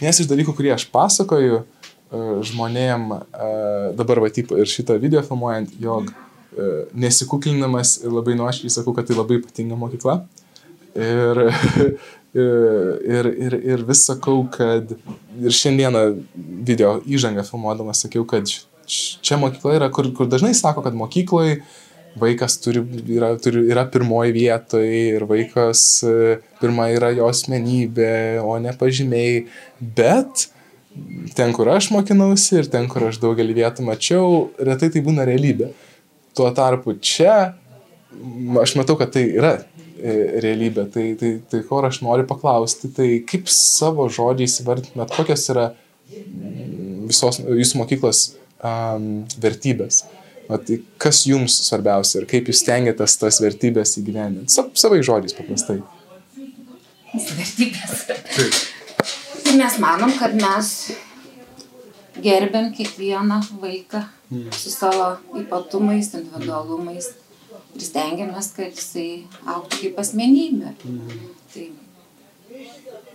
vienas iš dalykų, kurį aš pasakoju uh, žmonėm uh, dabar, va, taip, ir šitą video filmuojant, jog uh, nesikuklinamas ir labai nuoširdžiai sakau, kad tai labai ypatinga mokykla. Ir, ir, ir, ir vis sakau, kad ir šiandieną video įžangą filmuodamas sakiau, kad čia mokykla yra, kur, kur dažnai sako, kad mokykloje vaikas turi, yra, turi, yra pirmoji vietoje ir vaikas e, pirma yra jo asmenybė, o ne pažymiai. Bet ten, kur aš mokinausi ir ten, kur aš daugelį vietų mačiau, retai tai būna realybė. Tuo tarpu čia aš matau, kad tai yra e, realybė. Tai, tai, tai ko aš noriu paklausti, tai kaip savo žodžiais įvardinat, kokios yra visos jūsų mokyklos um, vertybės. O tai kas jums svarbiausia ir kaip jūs stengiatės tas vertybės įgyvendinti? Sa, savai žodžiais paprastai. Vertybės. Taip. Tai mes manom, kad mes gerbiam kiekvieną vaiką mm. su savo ypatumais, individualumais ir stengiamės, kad jisai auktų kaip asmenybė. Mm. Tai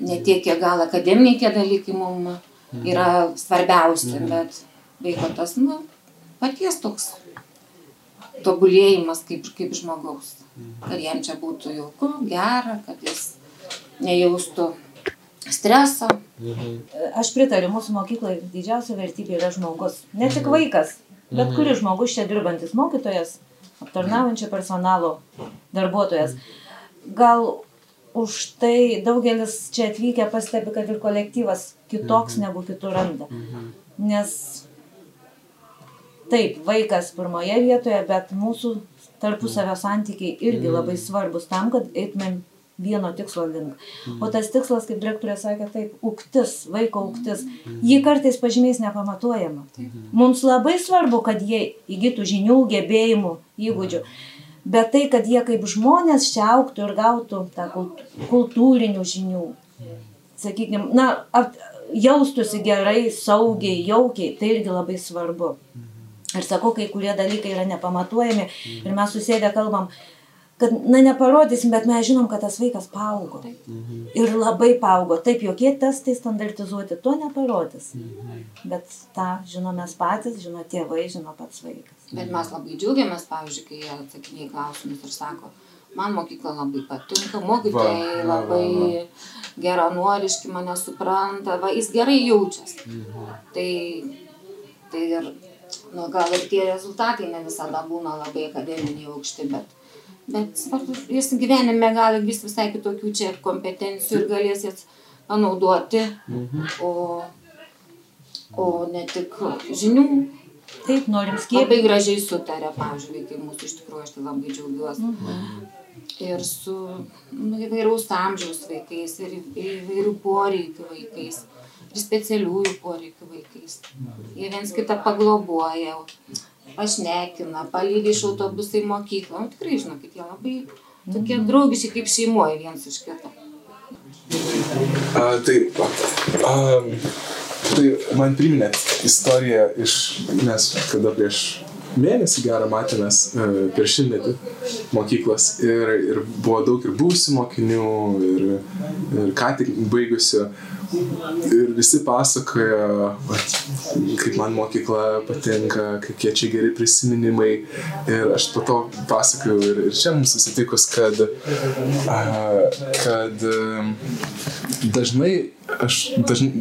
ne tiek, kiek gal akademiniai tie dalykai mums mm. yra svarbiausi, mm. bet vaiko tas, nu, paties toks tobulėjimas kaip, kaip žmogaus. Kad jam čia būtų jauku, gera, kad jis nejaustų streso. Mhm. Aš pritariu, mūsų mokykloje didžiausia vertybė yra žmogus. Ne tik mhm. vaikas, bet mhm. kuris žmogus čia dirbantis mokytojas, aptarnaujančio personalo darbuotojas. Gal už tai daugelis čia atvykę pastebi, kad ir kolektyvas kitoks negu kitur randa. Nes taip, vaikas pirmoje vietoje, bet mūsų tarpusavio santykiai irgi mm. labai svarbus tam, kad eitumėm vieno tikslo link. Mm. O tas tikslas, kaip direktorė sakė, taip, uktis, vaiko uktis, mm. jį kartais pažymės nepamatuojama. Mums labai svarbu, kad jie įgytų žinių, gebėjimų, įgūdžių. Bet tai, kad jie kaip žmonės čia auktų ir gautų tą kultūrinių žinių, sakykime, na, jaustųsi gerai, saugiai, jaukiai, tai irgi labai svarbu. Ir sakau, kai kurie dalykai yra nepamatuojami mhm. ir mes susėdę kalbam, kad, na, neparodysim, bet mes žinom, kad tas vaikas paaugo. Mhm. Ir labai paaugo. Taip, jokie testai standartizuoti to neparodys. Mhm. Bet tą žinom mes patys, žino tėvai, žino pats vaikas. Bet mes labai džiaugiamės, pavyzdžiui, kai jie atsakinėja klausimus ir sako, man mokykla labai patinka, mokytojai labai geranoriški mane supranta, va, jis gerai jaučiasi. Mhm. Tai, tai ir nu, gal ir tie rezultatai ne visada būna labai akademiniai aukšti, bet, bet svarbu, jis gyvenime gali vis visai kitokių čia kompetencijų ir galės jas panaudoti, mhm. o, o ne tik žinių. Taip, norim skiepyti. Labai gražiai sutarė, pavyzdžiui, vaikai mūsų iš tikrųjų, aš tai labai džiaugiuosi. Mhm. Ir su nu, įvairaus amžiaus vaikais, ir įvairių poreikių vaikais ir specialiųjų poreikių vaikais. Jie viens kitą pagloboja, pašnekina, palydi iš autobusai mokyklą. Nu, tikrai, žinokit, jie labai tokie mhm. draugiški kaip šeimoje viens iš kito. A, tai, a, tai man priminė istoriją iš, nes kada prieš mėnesį gerą matėmės e, per šimtmetį mokyklos ir, ir buvo daug ir būsių mokinių ir, ir ką tik baigusių Ir visi pasakoja, kaip man mokykla patinka, kokie čia geri prisiminimai. Ir aš po to pasakoju ir, ir čia mums susitikus, kad, kad dažnai aš dažnai,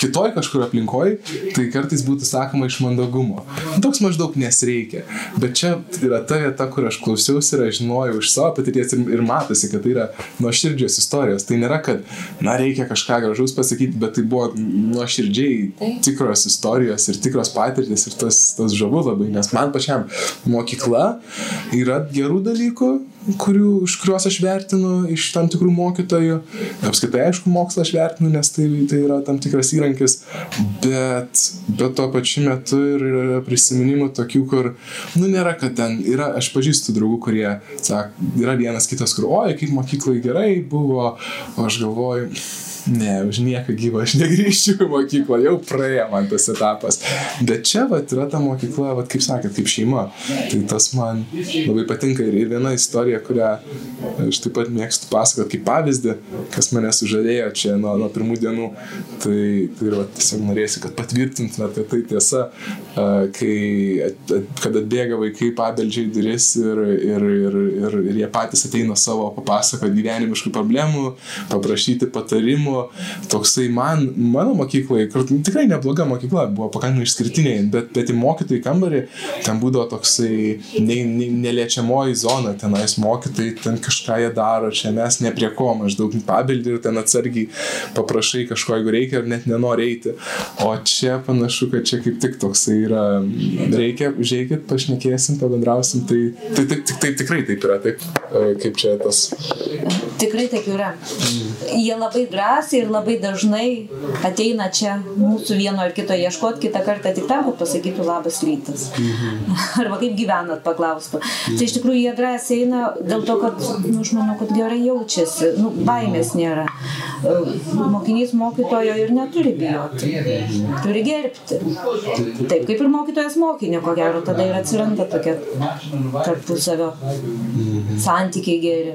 kitoj kažkur aplinkoj, tai kartais būtų sakoma iš mandagumo. Toks maždaug nesreikia. Bet čia yra ta vieta, kur aš klausiausi ir aš žinojau iš savo patirties ir, ir matosi, kad tai yra nuoširdžios istorijos. Tai nėra, kad, na, reikia kažką gražaus pasakyti, bet tai buvo nuoširdžiai tikros istorijos ir tikros patirtis ir tas, tas žavu labai, nes man pačiam mokykla yra gerų dalykų, kurių, už kuriuos aš vertinu iš tam tikrų mokytojų. Apskritai, aišku, mokslą aš vertinu, nes tai, tai yra tam tikras įrankis, bet, bet tuo pačiu metu ir yra prisiminimų tokių, kur, nu, nėra, kad ten yra, aš pažįstu draugų, kurie, sak, yra vienas kitas, kur, oi, kaip mokyklai gerai buvo, o aš galvoju, ne, už nieką gyvą aš negrįžčiau į mokyklą, jau praėjo man tas etapas. Bet čia va yra ta mokykla, va, kaip sakėt, kaip šeima. Tai tas man labai patinka ir viena istorija, kurią aš taip pat mėgstu pasakoti kaip pavyzdį, kas mane sužavėjo čia nuo, nuo pirmų dienų. Tai, tai va, tiesiog norėsiu, kad patvirtintumėt, kad tai tiesa, kai, kad atbėga vaikai, pabeldžia į duris ir, ir, ir, ir, ir jie patys ateina savo papasakoti gyvenimiškų problemų, paprašyti patarimų. Toksai man, mano mokyklai, tikrai nebloga mokykla, buvo pakankamai išskirtinė, bet, bet į mokytojų kambarį ten būdavo toksai ne, ne, neliečiamoji zona, tenais mokytojai ten kažką jie daro, čia mes ne prie ko, maždaug pabeldį ir ten atsargiai paprašai kažko, jeigu reikia, ar net nenori eiti. O čia panašu, kad čia kaip tik toksai yra, reikia, užėjkit, pašnekėsim, pabendrausim, tai, tai, tai, tai, tai tikrai taip yra, taip, kaip čia tas. Tikrai taip yra. Jie labai drąsiai ir labai dažnai ateina čia mūsų vieno ar kito ieškoti, kitą kartą tik tam, kad pasakytų labas rytas. Mhm. Arba kaip gyvenat, paklaustų. Mhm. Tai iš tikrųjų jie drąsiai eina dėl to, kad, nu, aš manau, kad gerai jaučiasi, nu, baimės nėra. Mokinys mokytojo ir neturi bijoti, turi gerbti. Taip kaip ir mokytojas mokinio, ko gero, tada ir atsiranda tokia tarpusavio santykiai geri.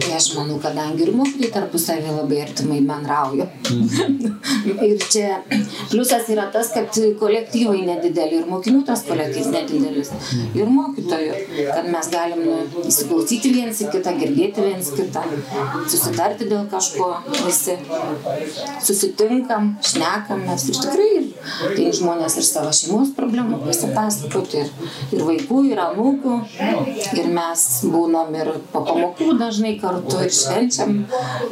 Tai aš manau, kadangi ir mokytojai tarpusavį labai artimai bendrauja. ir čia pliusas yra tas, kad kolektyvai nedideli ir mokinių tas kolektyvas nedidelis. Ir mokytojų, kad mes galim nu, įsiklausyti viens į kitą, girdėti viens kitą, susitarti dėl kažko, visi susitinkam, šnekam, mes. Iš tikrųjų tai žmonės ir savo šeimos problemų pasipasakoti, ir, ir vaikų, ir anūkų, ir mes būnam ir po pamokų dažnai kartu, ir švenčiam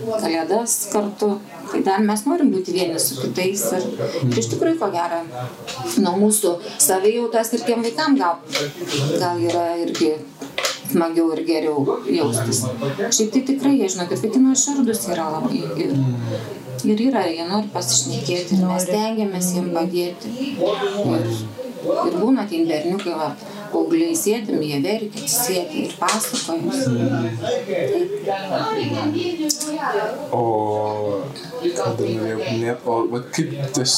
kalėdas kartu. Tai dar mes norim būti vieni su kitais ir, ir iš tikrųjų, ko gero, nuo mūsų savijautas ir tiem vaikam gal, gal yra irgi smagiau ir geriau jaustis. Šiaip tai tikrai, jie žino, kad vaikino širdus yra labai. Ir, ir yra, jie nori pasišnekėti, ir mes tengiamės jiems padėti. Ir, ir būna tie berniukai, va, paaugliai sėdim, jie verkia, sėdi ir pasakoja. O ką dar norėjau paminėti, o va, kaip tas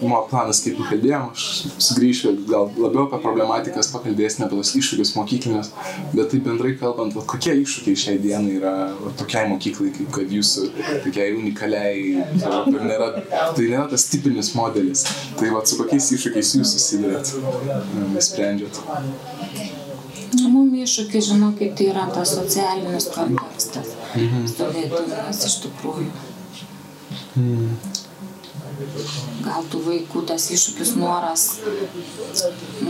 mano planas, kaip kalbėjom, aš sugrįšiu gal labiau apie problematikas, pakalbėsime apie tos iššūkius mokyklinės, bet tai bendrai kalbant, va, kokie iššūkiai šiai dienai yra va, tokiai mokyklai, kaip kad jūsų tokiai unikaliai, tai nėra, tai nėra tas tipinis modelis. Tai va, su kokiais iššūkiais jūs susidurėt, sprendžiat? Mums iššūkiai, žinokit, tai yra tas socialinis kontekstas. Mhm. Sovietinės iš tikrųjų. Mhm. Gal tų vaikų tas iššūkis noras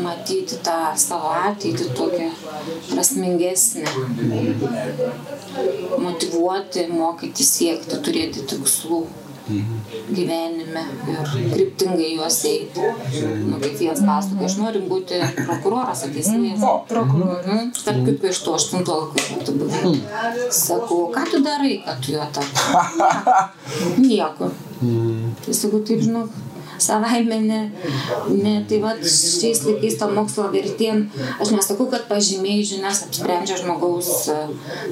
matyti tą savo ateitį tokią prasmingesnę. Motivuoti, mokyti siekti, turėti tikslų gyvenime ir kryptingai juos eiti. Nu, kaip vienas pasakoja, aš noriu būti prokuroras teisėjas. Prokuroras. Mhm. Tarp kitko iš to aštuntuolo, kur tu buvai. Sakau, ką tu darai, kad tu juo taptum? Nieko. Tai sakau, taip žinok, savaime ne, ne tai va šiais laikais to mokslo vertėm, aš nesakau, kad pažymiai žinias apsprendžia žmogaus e,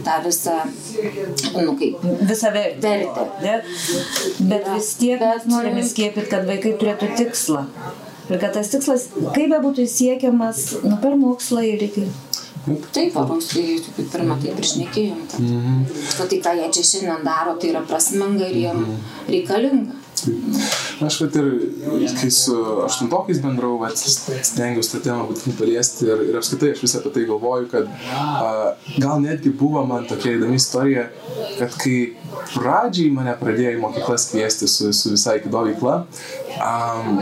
tą visą, nu kaip. Visą vertę. vertę. Bet vis tiek mes norime skiepyti, kad vaikai turėtų tikslą. Ir kad tas tikslas, kaip be būtų siekiamas, nu, per mokslą ir iki Taip, Rusijai, kaip pirmą, taip ir šnekėjom. Kad, mm -hmm. tai, ką jie čia šiandien daro, tai yra prasminga ir jiem reikalinga. Aš vat ir, kai su aštuntokais bendravau, vat, stengiausi tą temą būtinai paliesti ir, ir apskritai aš visą apie tai galvoju, kad a, gal netgi buvo man tokia įdomi istorija, kad kai pradžiai mane pradėjo į mokyklas kviesti su, su visai kito veikla, um,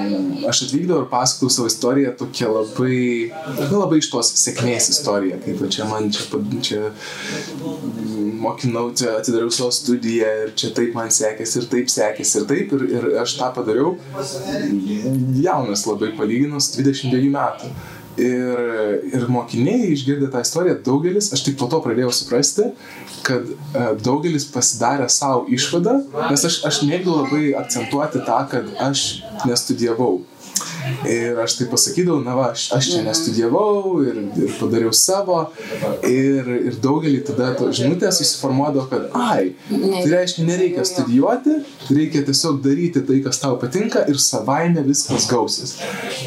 aš atvykdavau ir pasakojau savo istoriją tokia labai, nu, labai iš tos sėkmės istorija, kaip čia man čia, čia mokinau, čia atidariau savo studiją ir čia taip man sekėsi ir taip sekėsi ir taip ir, ir aš tą padariau jaunas labai palyginus 22 metų. Ir, ir mokiniai išgirdę tą istoriją, daugelis, aš tik po to pradėjau suprasti, kad uh, daugelis pasidarė savo išvadą, nes aš, aš mėgau labai akcentuoti tą, kad aš nestudijavau. Ir aš tai pasakydavau, na va, aš, aš čia nestudijavau ir, ir padariau savo. Ir, ir daugelį tada to žinutės susiformuodavo, kad, ai, tai reiškia, nereikia studijuoti, reikia tiesiog daryti tai, kas tau patinka ir savaime viskas gausis.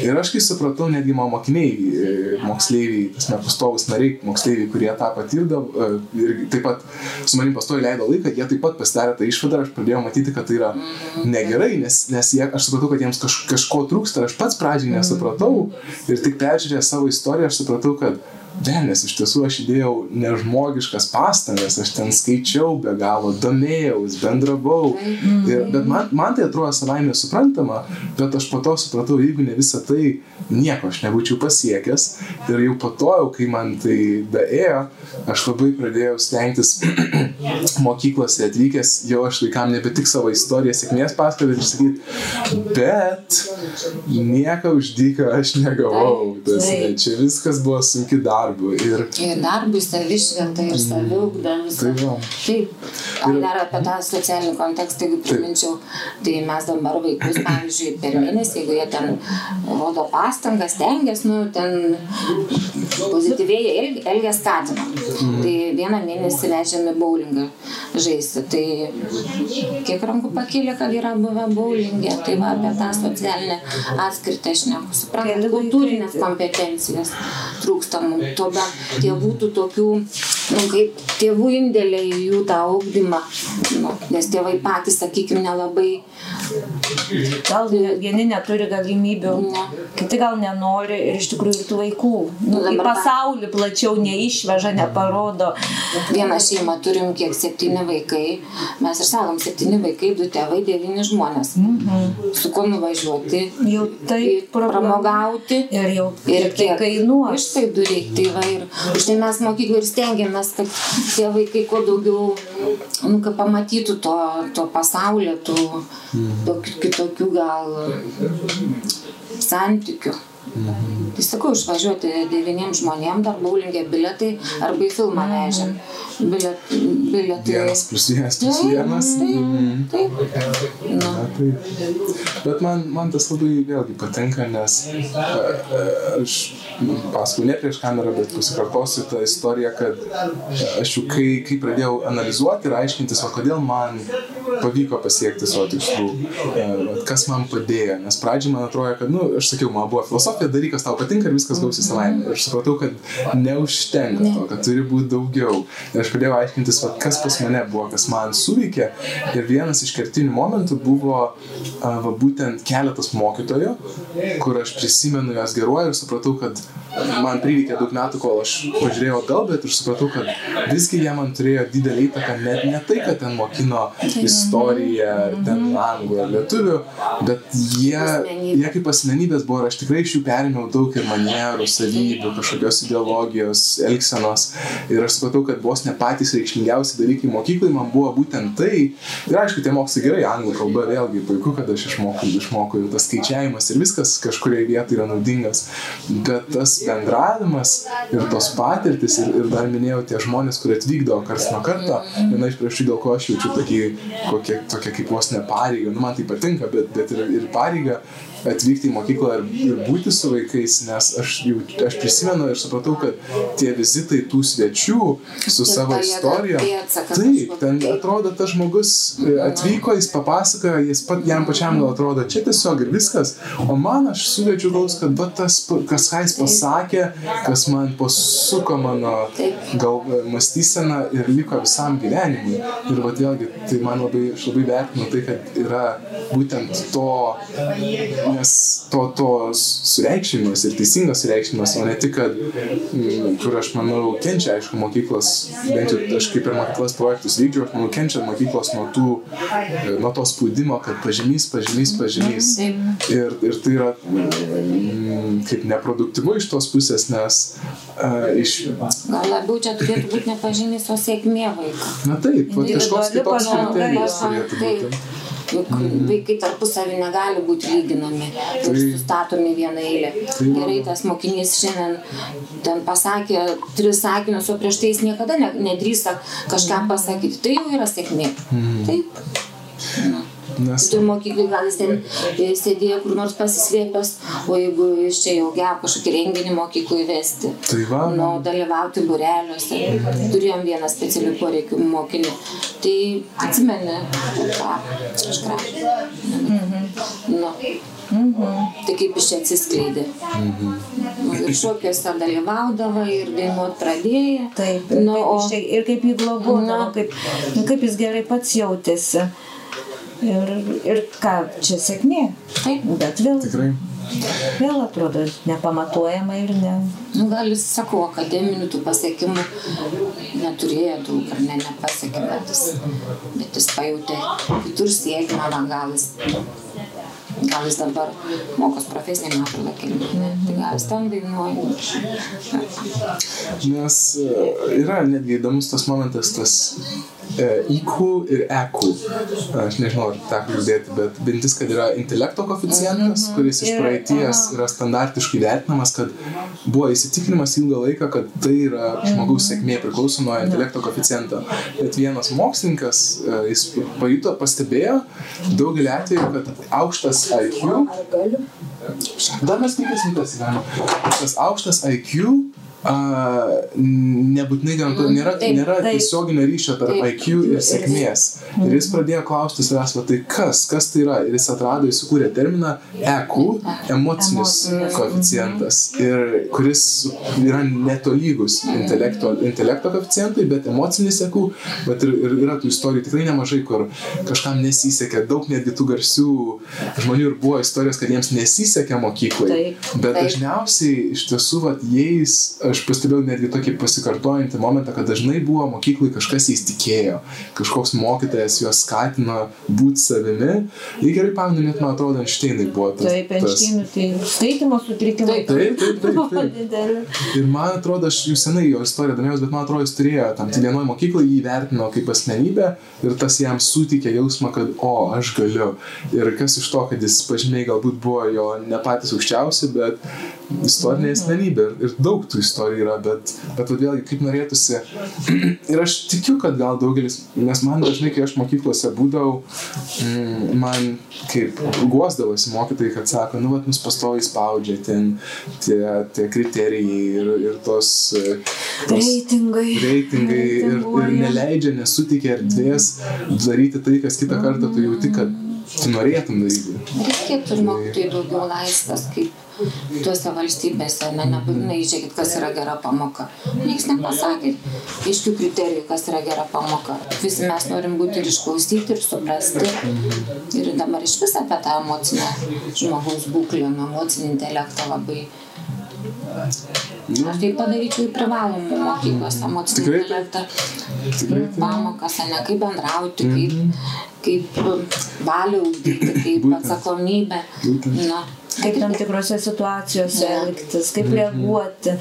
Ir aš kai supratau, netgi mano mokiniai, moksleiviai, tas nepastovus nariai, moksleiviai, kurie tą patirdavo ir taip pat su manim pastovi leido laiką, jie taip pat pasidarė tą išvadą ir aš pradėjau matyti, kad tai yra negerai, nes, nes jie, aš supratau, kad jiems kaž, kažko trūksta, aš pats pradžiai nesupratau ir tik peržiūrėjęs savo istoriją, aš supratau, kad Velnes, iš tiesų aš įdėjau nežmogiškas pastangas, aš ten skaičiau be galo, domėjaus, bendravau. Ir, bet man, man tai atrodo savaime suprantama, bet aš po to supratau, jeigu ne visą tai, nieko aš nebūčiau pasiekęs. Ir jau po to, jau, kai man tai daėjo, aš labai pradėjau stengtis mokyklose atvykęs, jau aš vaikam nebe tik savo istoriją sėkmės pasakoti ir sakyti, bet nieko uždyką aš negavau. Tas, ne, čia viskas buvo sunki darba darbu. Ir, ir darbui savišventą ir saviugdą. Tai va. Taip. Ar dar apie tą socialinį kontekstą, jeigu priminčiau, tai mes dabar vaikus, pavyzdžiui, per mėnesį, jeigu jie ten rodo pastangas, tengiasi, nu, ten pozityviai elg, elgia skatina. Mm. Tai vieną mėnesį leidžiame bowlingą žaisti. Tai kiek rankų pakėlė, kad yra buvę bowlingė, tai va apie tą socialinę atskirtį aš neku. Suprantu, kultūrinės kompetencijas trūksta mums tada tėvų tų tokių, nu, kaip tėvų indėlė į jų tą augdymą, nu, nes tėvai patys, sakykime, nelabai. Gal vieni neturi galimybių, ne. kiti gal nenori ir iš tikrųjų tų vaikų nu, į pasaulį plačiau neišveža, neparodo. Vieną šeimą turim kiek septyni vaikai, mes ir sakom septyni vaikai, du tėvai, devyni žmonės. Mhm. Su kuo nuvažiuoti, jau tai pramogauti ir jau ir kiek kainuos. Iš taip dureikia. Tai va ir už tai mes mokyklai ir stengiamės, kad tie vaikai kuo daugiau, nu, kad pamatytų to, to pasaulio, tų mm. Kitokių gal santykių. Mhm. Tai sakau, išvažiuoti devyniem žmonėm, dar baulingė biletai arba į filmą vežėm. Bilet, biletai. Vienas plus vienas plus vienas. Taip, mhm. taip. Na. Na, taip. Bet man, man tas labai vėlgi patinka, nes aš pasakau ne prieš kamerą, bet pasikartosiu tą istoriją, kad aš jau kai, kai pradėjau analizuoti ir aiškintis, o kodėl man pavyko pasiekti savo tikslų, kas man padėjo, nes pradžiai man atrodo, kad, na, nu, aš sakiau, man buvo filosofija filosofija darykas tau patinka ir viskas gausi savaime. Ir aš supratau, kad neužtenka to, kad turi būti daugiau. Ir aš pradėjau aiškintis, va, kas pas mane buvo, kas man suveikė. Ir vienas iš kertinių momentų buvo va, būtent keletas mokytojų, kur aš prisimenu jos geruoju ir supratau, kad man prireikė daug metų, kol aš pažiūrėjau atgal, bet aš supratau, kad visgi jie man turėjo didelį įtaką, net ne tai, kad ten mokino istoriją, ar ten anglų, ar lietuvių, bet jie, jie kaip asmenybės buvo ir aš tikrai iš jų perėmiau daug ir manierų, savybių, kažkokios ideologijos, elgsenos. Ir aš supratau, kad vos ne patys reikšmingiausi dalykai mokyklai man buvo būtent tai. Ir aišku, tie mokslai gerai, anglų kalba vėlgi puiku, kad aš išmokau, išmokau ir tas skaičiavimas ir viskas kažkurioje vietoje yra naudingas. Bet tas bendravimas ir tos patirtis ir, ir dar minėjau tie žmonės, kurie atvykdavo karts nuo karto, viena iš priežasčių, dėl ko aš jaučiu tokį, kokią, tokią kaip vos ne pareigą, nu man tai patinka, bet, bet ir, ir pareigą atvykti į mokyklą ir, ir būti su vaikais, nes aš, jau, aš prisimenu ir supratau, kad tie vizitai tų svečių su savo istorija, taip, ten atrodo, tas žmogus e, atvyko, jis papasakojo, jis pat, jam pačiam gal atrodo, čia tiesiog ir viskas, o man aš suvedžiu gaus, kad va, tas, kas ką jis pasakė, kas man pasuko mano gal e, mąstyseną ir liko visam gyvenimui. Ir va, vėlgi, tai man labai, aš labai vertinu tai, kad yra būtent to nes to, to sureikšminimas ir teisingas sureikšminimas, o ne tik, kad, m, mm, kur aš manau, kenčia, aišku, mokyklos, bent jau aš kaip ir mokyklos projektus vykdžiu, aš manau, kenčia mokyklos nuo, tų, e, nuo to spaudimo, kad pažymys, pažymys, pažymys. Ir, ir tai yra m, mm, kaip neproduktyvu iš tos pusės, nes uh, iš... Gal labiau čia turėtų būti ne pažymys, o sėkmė vaiko. Na taip, kažkoks kitoks kriterijus turėtų būti. Juk mm. vaikai tarpusavį negali būti lyginami tai, sustatomi vieną eilę. Tai, Gerai, tas mokinys šiandien ten pasakė tris sakinius, o prieš tai jis niekada ne, nedrįsta kažkam pasakyti. Tai jau yra sėkmė. Mm. Taip. Na. Nes Tu mokyklai gal jis ten e, sėdėjo kur nors pasislėpęs, o jeigu jis čia jau geba kažkokį renginį mokyklai vesti. tai va, Nu, dalyvauti bureliuose. Turėjom vieną specialių poreikių mokinį. Tai atsimeni, tą kažką. Nu. Tai kaip iš čia atsiskleidė. Nu, ir šokiuose dalyvaudavo, ir dainuot pradėjo. Taip, ir, Nu, kaip o ir kaip jį globodavo, Na. kaip, nu, kaip jis gerai pats jautėsi. Ir, ir ką, čia sėkmė. taip, Bet vėl, tikrai. vėl atrodo nepamatuojama ir ne. nu, gal jis sako, akademinių tų pasiekimų neturėjo daug ar ne, nepasiekė, bet jis, bet jis pajutė kitur sėkmę, gal jis, gal jis dabar mokos profesinį metrą kelionę, tai gal jis ten dainuoja. Nes e, yra netgi įdomus tas momentas, tas e, IQ ir EQ. Aš nežinau, ar teko girdėti, bet mintis, kad yra intelekto koficijantas, kuris iš praeities yra standartiškai vertinamas, kad buvo įsitikinimas ilgą laiką, kad tai yra žmogaus sėkmė priklauso nuo intelekto koficijento. Bet vienas mokslininkas, e, jis pajuto, pastebėjo daugelį atvejų, kad aukštas IQ Dar mes penkias minutės gyvename. Tas aukštas IQ a, nebūtinai garantuoja, nėra, Taip, nėra taip. tiesioginio ryšio tarp Taip. IQ ir sėkmės. Ir jis pradėjo klausti savęs, tai kas, kas tai yra. Ir jis atrado, jis sukūrė terminą EQ, emocinis Emocinis. koeficientas, ir kuris yra netolygus intelekto, intelekto koeficientui, bet emocinis EQ, bet ir, ir yra tų istorijų tikrai nemažai, kur kažkam nesisekė, daug netgi tų garsių žmonių ir buvo istorijos, kad jiems nesisekė mokyklai. Taip. Bet Taip. dažniausiai iš tiesų, vat, jais, aš pastebėjau netgi tokį pasikartojantį momentą, kad dažnai buvo mokyklai kažkas jais tikėjo, kažkoks mokytojas juos skatino būti savimi. Jei gerai pamenu, net man atrodo, Einšteinai buvo tas. Taip, Einšteinų, tai skaitymo sutrikimai. Taip, Taip, taip, taip, taip. Ir man atrodo, aš jau senai jo istoriją domėjausi, bet man atrodo, jis turėjo tam vienoje mokykloje jį vertino kaip asmenybę ir tas jam suteikė jausmą, kad o, aš galiu. Ir kas iš to, kad jis pažymiai galbūt buvo jo ne patys aukščiausi, bet istorinė asmenybė. Ir, ir daug tų istorijų yra, bet, bet vėlgi kaip norėtųsi. ir aš tikiu, kad gal daugelis, nes man dažnai, kai aš mokyklose būdavau, mm, man kaip guosdavosi mokytojai, kad sako, nu, vat, mus pastoviai spaudžia ten tie, tie kriterijai ir, ir tos, tos Reitingai. reitingai ir, ir neleidžia, nesuteikia erdvės daryti tai, kas kitą kartą tu jauti, kad tu norėtum daryti. Reikėtų ir mokytojai daugiau laisvės, kaip tuose valstybėse, ne, nebūtinai žiūrėkit, kas yra gera pamoka. Niekas nepasakė aiškių kriterijų, kas yra gera pamoka. Visi mes norim būti ir išklausyti, ir suprasti. Ir dabar iš vis apie tą emocinę žmogaus būklę, nu, emocinį intelektą labai. Aš tai padaryčiau į privalomų mokyklos emocinį intelektą. Taip. Pamokas, ne kaip bendrauti, kaip, kaip valią ugdyti, kaip atsakomybę. Na, kaip tam tikrose situacijose Ne. elgtis, kaip reaguoti.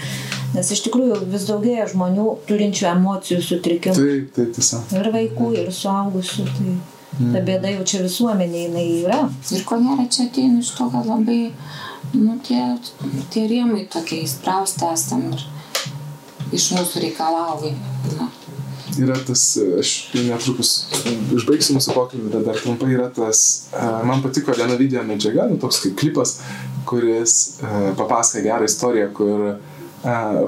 Nes iš tikrųjų vis daugėja žmonių turinčių emocijų sutrikimų. Taip, taip, tiesa. Ir vaikų, ir suaugusių. Tai ta bėda jau čia visuomenė jinai yra. Ir ko gero čia ateina iš to, kad labai, nu, tie, tie rėmai tokie įsprausti esam ir iš mūsų reikalauja. Na, Yra tas, aš netrukus užbaigsiu mūsų pokalbį, bet dar trumpai yra tas, man patiko viena video medžiaga, nu, toks kaip klipas, kuris papasakoja gerą istoriją, kur e,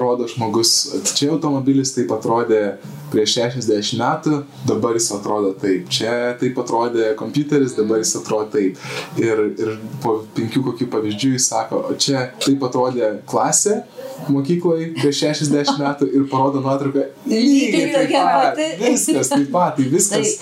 rodo žmogus, čia automobilis taip atrodė prieš 60 metų, dabar jis atrodo taip. Čia taip atrodė kompiuteris, dabar jis atrodo taip. Ir, ir po penkių kokių pavyzdžių jis sako, o čia taip atrodė klasė mokykloje prieš 60 metų ir parodo nuotrauką. Lygiai tokia pati. Viskas taip pat, tai viskas.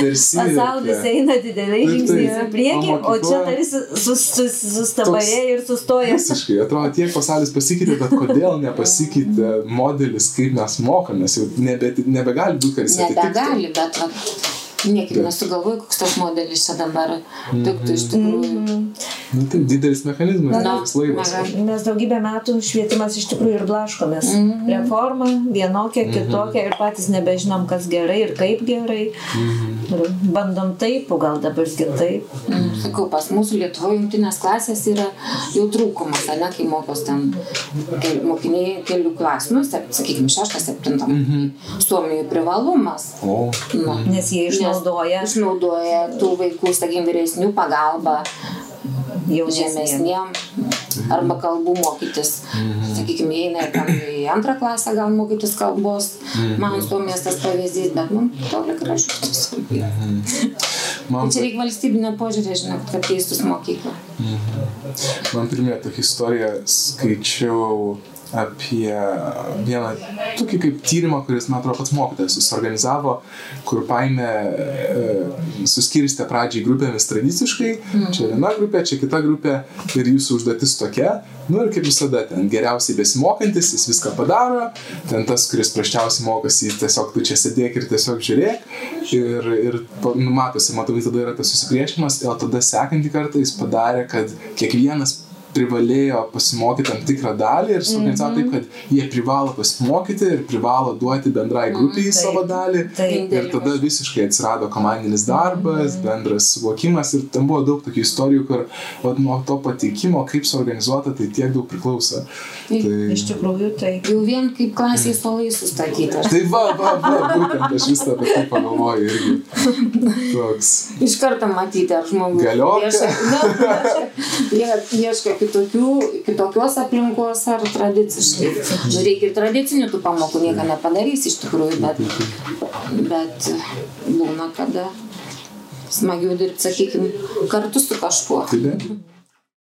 Pasaulis eina dideliai žingsniai priekį, O o čia tarsi sus, sus, sustabarėjo ir sustoja. Visiškai, atrodo, tiek pasaulis pasikeitė, bet kodėl nepasikeitė modelis, kaip mes mokomės, jau nebe, nebegali būti, kad jis atitiktų. nebegali, bet niekaip nesugalvoju, koks tas modelis čia dabar tiktų iš tikrųjų. Mhm. Nu, tai didelis mechanizmas, Na, didelis laivas. Mes daugybę metų švietimas iš tikrųjų ir blaškomės. Mm Mhm. -hmm. Reforma vienokia, kitokia ir patys nebežinom, kas gerai ir kaip gerai. Mm -hmm. Bandom taip, o gal dabar kitaip. Mm, Sakau, pas mūsų Lietuvoje jungtinės klasės yra jau trūkumas, ne, kai mokos ten kel, mokiniai kelių klasių, nu, sakykime, šeštą, septintą. Mm -hmm. Suomijoje privalumas. O, Nu, Nes jie išnaudoja išnaudoja tų vaikų, sakykime, vyresnių pagalbą žemesniem arba kalbų mokytis. Sakykime, jie eina į antrą klasę gal mokytis kalbos. Man Suomijos tas pavyzdys, bet man toli gražu. man, Tai čia reikia valstybinio požiūrį, žinot, kad keistus mokyklą. man priminė tokia istorija, skaičiau apie vieną tokį kaip tyrimą, kuris, man atrodo, pats mokytojas susiorganizavo, kur paėmė, e, suskirstė pradžiai grupėmis tradiciškai, čia viena grupė, čia kita grupė ir jūsų užduotis tokia, nu ir kaip visada, ten geriausiai besimokantis, jis viską padaro, ten tas, kuris praščiausiai mokosi, tiesiog tu čia sėdėk ir tiesiog žiūrėk. Ir, ir pa- nu, matosi, matomai tada yra tas susipriešinimas, o tada sekantį kartą jis padarė, kad kiekvienas privalėjo pasimokyti tam tikrą dalį ir suorganizavo taip, kad jie privalo pasimokyti ir privalo duoti bendrai grupiai taip, savo dalį. taip. Ir tada visiškai atsirado komandinis darbas, bendras suvokimas ir tam buvo daug tokių istorijų, kur vat, nuo to pateikimo, kaip suorganizuota, tai tiek daug priklauso. Tai, Iš tikrųjų, taip. Jau vien kaip klasiai stalai sustatyti. tai va, va, va, būtent aš visą apie tai pagalvoju irgi. Toks. Iš karto matyti, ar žmogus jie ieško kitokių, kitokios aplinkos ar tradiciškai. Nu, reikia ir tradicinių tų pamokų, nieko nepadarys iš tikrųjų, bet, bet būna, kada smagiau dirbti, sakykime, kartu su kažkuo.